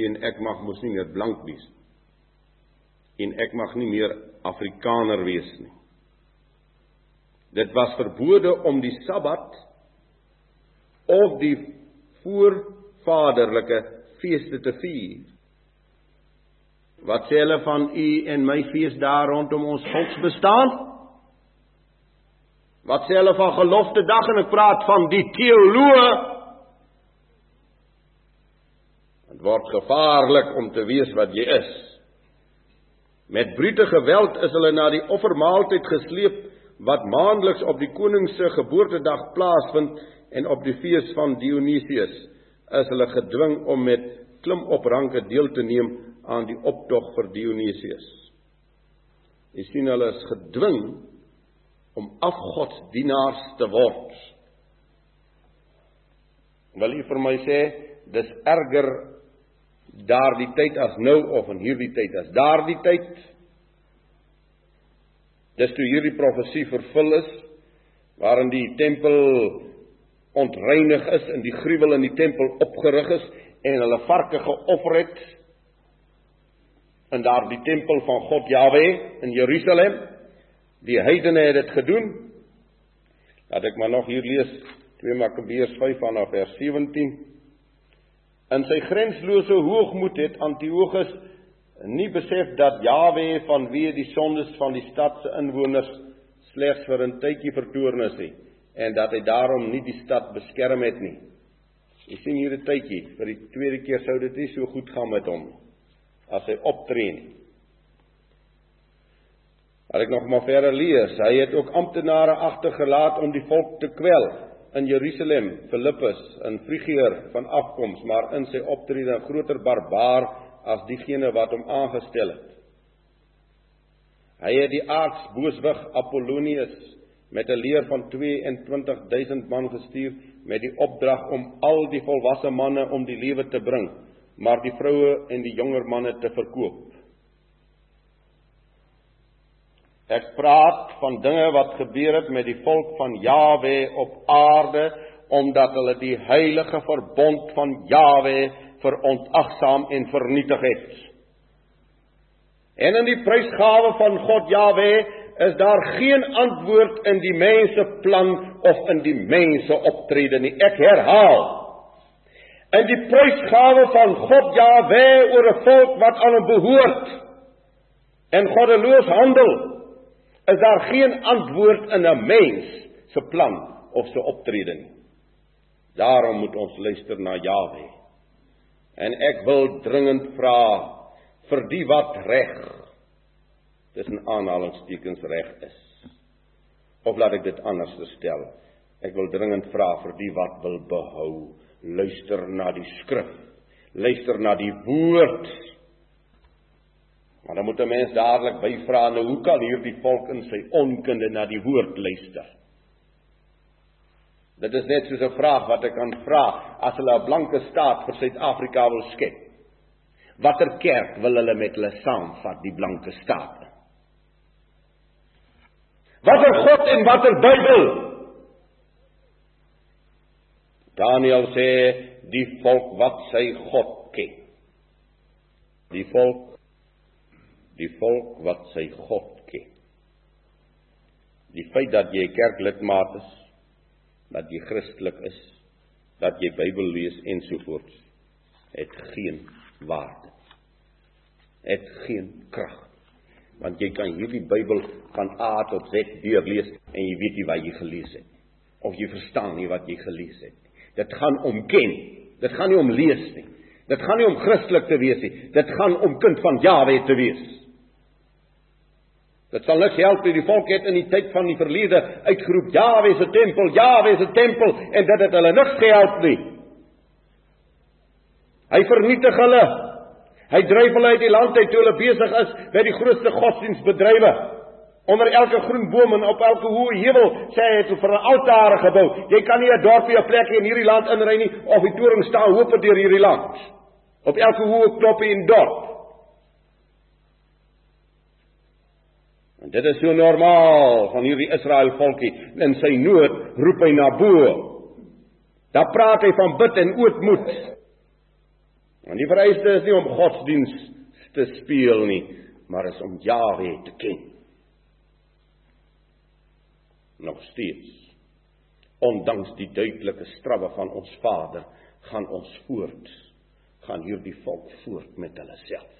U en ek mag mos nie meer blank wees. En ek mag nie meer Afrikaner wees nie. Dit was verbode om die Sabbat of die voorvaderlike feeste te vier. Wat sê hulle van u en my fees daar rondom ons volksbestaan? Wat sê hulle van gelofte dag en ek praat van die teoloë? Dit word gevaarlik om te weet wat jy is. Met brute geweld is hulle na die offermaaltyd gesleep wat maandeliks op die koning se geboortedag plaasvind en op die fees van Dionysius is hulle gedwing om met klimopranke deel te neem aan die optog vir Dionysius. Jy sien hulle is gedwing om afgodsdienaars te word. Wil u vir my sê dis erger daardie tyd as nou of in hierdie tyd as daardie tyd dis toe hierdie profesie vervul is waarin die tempel ontreinig is en die gruwel in die tempel opgerig is en hulle varke geoffer het in daardie tempel van God Jahwe in Jerusalem. Die heidene het dit gedoen. Laat ek maar nog hier lees 2 Makabeërs 5 vanaf vers 17 in sy grenslose hoogmoed het Antiochus nie besef dat Jawe vanweë die sondes van die stad se inwoners slegs vir 'n tydjie vertoorn is nie en dat hy daarom nie die stad beskerm het nie. Jy sien hier 'n tydjie, vir die tweede keer sou dit nie so goed gaan met hom as hy optree nie. As ek nog maar verder lees, hy het ook amptenare agtergelaat om die volk te kwel in Jerusalem, Filippus in Frigier van afkoms, maar in sy optrede 'n groter barbaar as diegene wat hom aangestel het. Hy het die aartsbooswig Apollonius met 'n leer van 22000 man gestuur met die opdrag om al die volwasse manne om die lewe te bring, maar die vroue en die jonger manne te verkoop. Ek praat van dinge wat gebeur het met die volk van Jawe op aarde omdat hulle die heilige verbond van Jawe verontagsaam en vernietig het. En in die prysgawe van God Jahwe is daar geen antwoord in die mense plan of in die mense optrede nie. Ek herhaal. In die prysgawe van God Jahwe oor 'n volk wat aan hom behoort en goddeloos handel, is daar geen antwoord in 'n mens se plan of se optrede nie. Daarom moet ons luister na Jahwe. En ek wil dringend vra vir die wat reg tussen aanhalingstekens reg is. Of laat ek dit anders stel. Ek wil dringend vra vir die wat wil behou, luister na die skrif. Luister na die woord. Maar dan moet 'n mens dadelik byvra nou hoe kan hierdie volk in sy onkunde na die woord luister? Dit is net soos 'n vraag wat ek kan vra as hulle 'n blanke staat vir Suid-Afrika wil skep. Watter kerk wil hulle met hulle saamvat, die blanke staat? Watter God en watter Bybel? Daniel sê die volk wat sy God ken. Die volk die volk wat sy God ken. Die feit dat jy kerklidmaat is dat jy Christelik is, dat jy Bybel lees ensovoorts, het geen waarde. Het geen krag. Want jy kan hierdie Bybel van A tot Z deurlees en jy weet nie wat jy gelees het of jy verstaan nie wat jy gelees het. Dit gaan om ken. Dit gaan nie om lees nie. Dit gaan nie om Christelik te wees nie. Dit gaan om kind van Jawe te wees. Dit sal niks help nie. Die volk het in die tyd van die verlede uitgeroep Jahwe se tempel, Jahwe se tempel en dit het hulle niks gehelp nie. Hy vernietig hulle. Hy dryf hulle uit die land uit toe hulle besig is met die grootste godsdienstbedrywe. Onder elke groen boom en op elke hoë heuwel sê hy het vir 'n altaar gebou. Jy kan nie 'n dorpie of plek in hierdie land inry nie of die toring staan hoop deur hierdie land. Op elke hoë knoppie en dorp. En dit is so normaal van hierdie Israel volkie. In sy nood roep hy na bo. Daar praat hy van bid en ootmoed. En die vereiste is nie om godsdiens te speel nie, maar is om Jahwe te ken. Nog steeds. Ondanks die duidelike strawwe van ons Vader, gaan ons voort. Gaan hierdie volk voort met hulle self.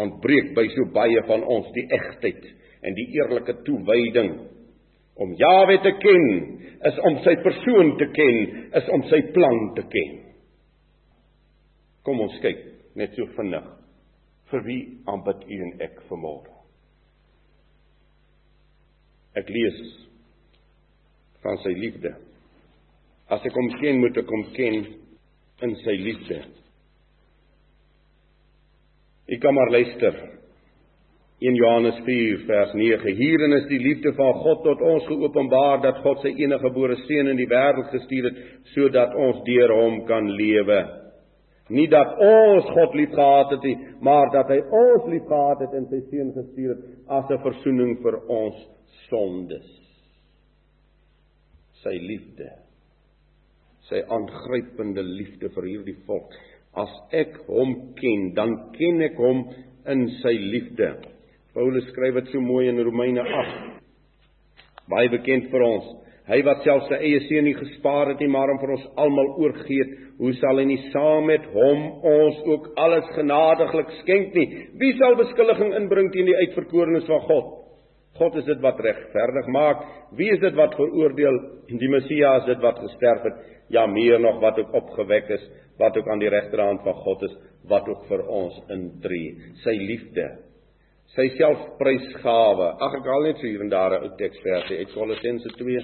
Ontbreek by so baie van ons die egtheid en die eerlike toewyding om Jahwe te ken, is om sy persoon te ken, is om sy plan te ken. Kom ons kyk net so vinnig. Vir wie aanbid u en ek vanmôre? Ek lees van sy liefde. As ek hom ken, moet ek hom ken in sy liefde. Ek kan maar luister. 1 Johannes 4 vers 9 Hierin is die liefde van God tot ons geopenbaar dat God sy enige gebore seun in die wêreld gestuur het sodat ons deur hom kan lewe. Nie dat ons God liefgehad het nie, maar dat hy ons liefgehad het en sy seun gestuur het as 'n verzoening vir ons sondes. Sy liefde. Sy aangrypende liefde vir hierdie volk. As ek hom ken, dan ken ek hom in sy liefde. Paulus skryf dit so mooi in Romeine 8. Baie bekend vir ons. Hy wat self sy eie seun nie gespaar het nie, maar hom vir ons almal oorgegee het, hoe sal hy nie saam met hom ons ook alles genadiglik skenk nie? Wie sal beskuldiging inbring teen die uitverkorenes van God? God is dit wat regverdig maak. Wie is dit wat veroordeel? Die Messias is dit wat gesterf het, ja meer nog wat ook opgewek is, wat ook aan die regterhand van God is, wat ook vir ons intree. Sy liefde sy selfprysgawe. Ag ek haal net so hier en daar 'n ou teksversie uit Kolossense 2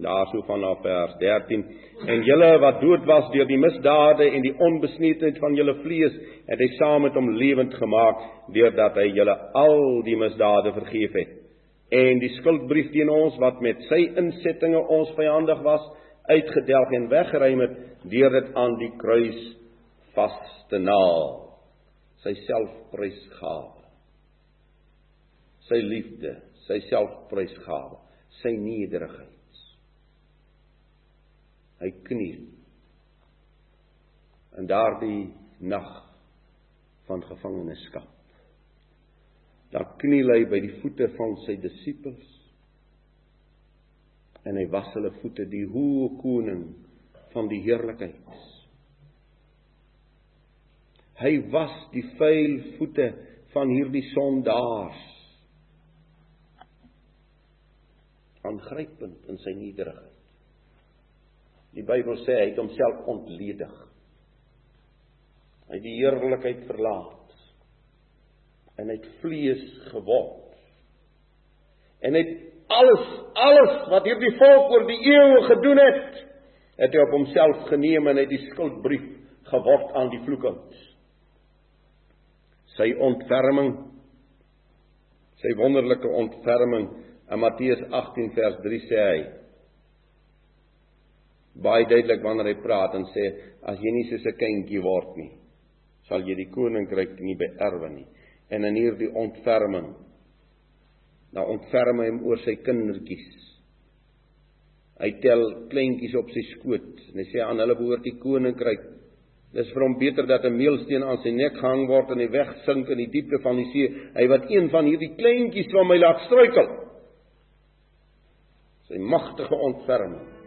daarso vanaf vers 13 en julle wat dood was deur die misdade en die onbesneedheid van julle vlees het hy saam met hom lewend gemaak deurdat hy julle al die misdade vergeef het. En die skuldbrief teen ons wat met sy insettinge ons vyandig was uitgedelg en weggeruim het deur dit aan die kruis vas te naal. Sy selfprysgawe. Sy liefde sy selfprysgawe sy nederigheid hy kniel in daardie nag van gevangenskap. Dan kniel hy by die voete van sy disippels. En hy was hulle voete die hoë koning van die heerlikheid. Hy was die vuil voete van hierdie sondaars. Aangrypend in sy nederigheid Die Bybel sê hy het homself ontledig. Hy het die heerlikheid verlaat en hy het vlees geword. En hy het alles alles wat hierdie volk oor die eeue gedoen het, het hy op homself geneem en hy het die skuldbrief geword aan die vloekings. Sy ontferming sy wonderlike ontferming in Matteus 18 vers 3 sê hy baie duidelik wanneer hy praat en sê as jy nie soos 'n kindjie word nie, sal jy die koninkryk nie beerwe nie. En in hierdie ontferming nou ontferm hy hom oor sy kindertjies. Hy tel kleintjies op sy skoot en hy sê aan hulle behoort die koninkryk. Dis vir hom beter dat 'n meelsteen aan sy nek gehang word en hy wegsink in die diepte van die see, hy wat een van hierdie kleintjies van my laat struikel. Sy magtige ontferming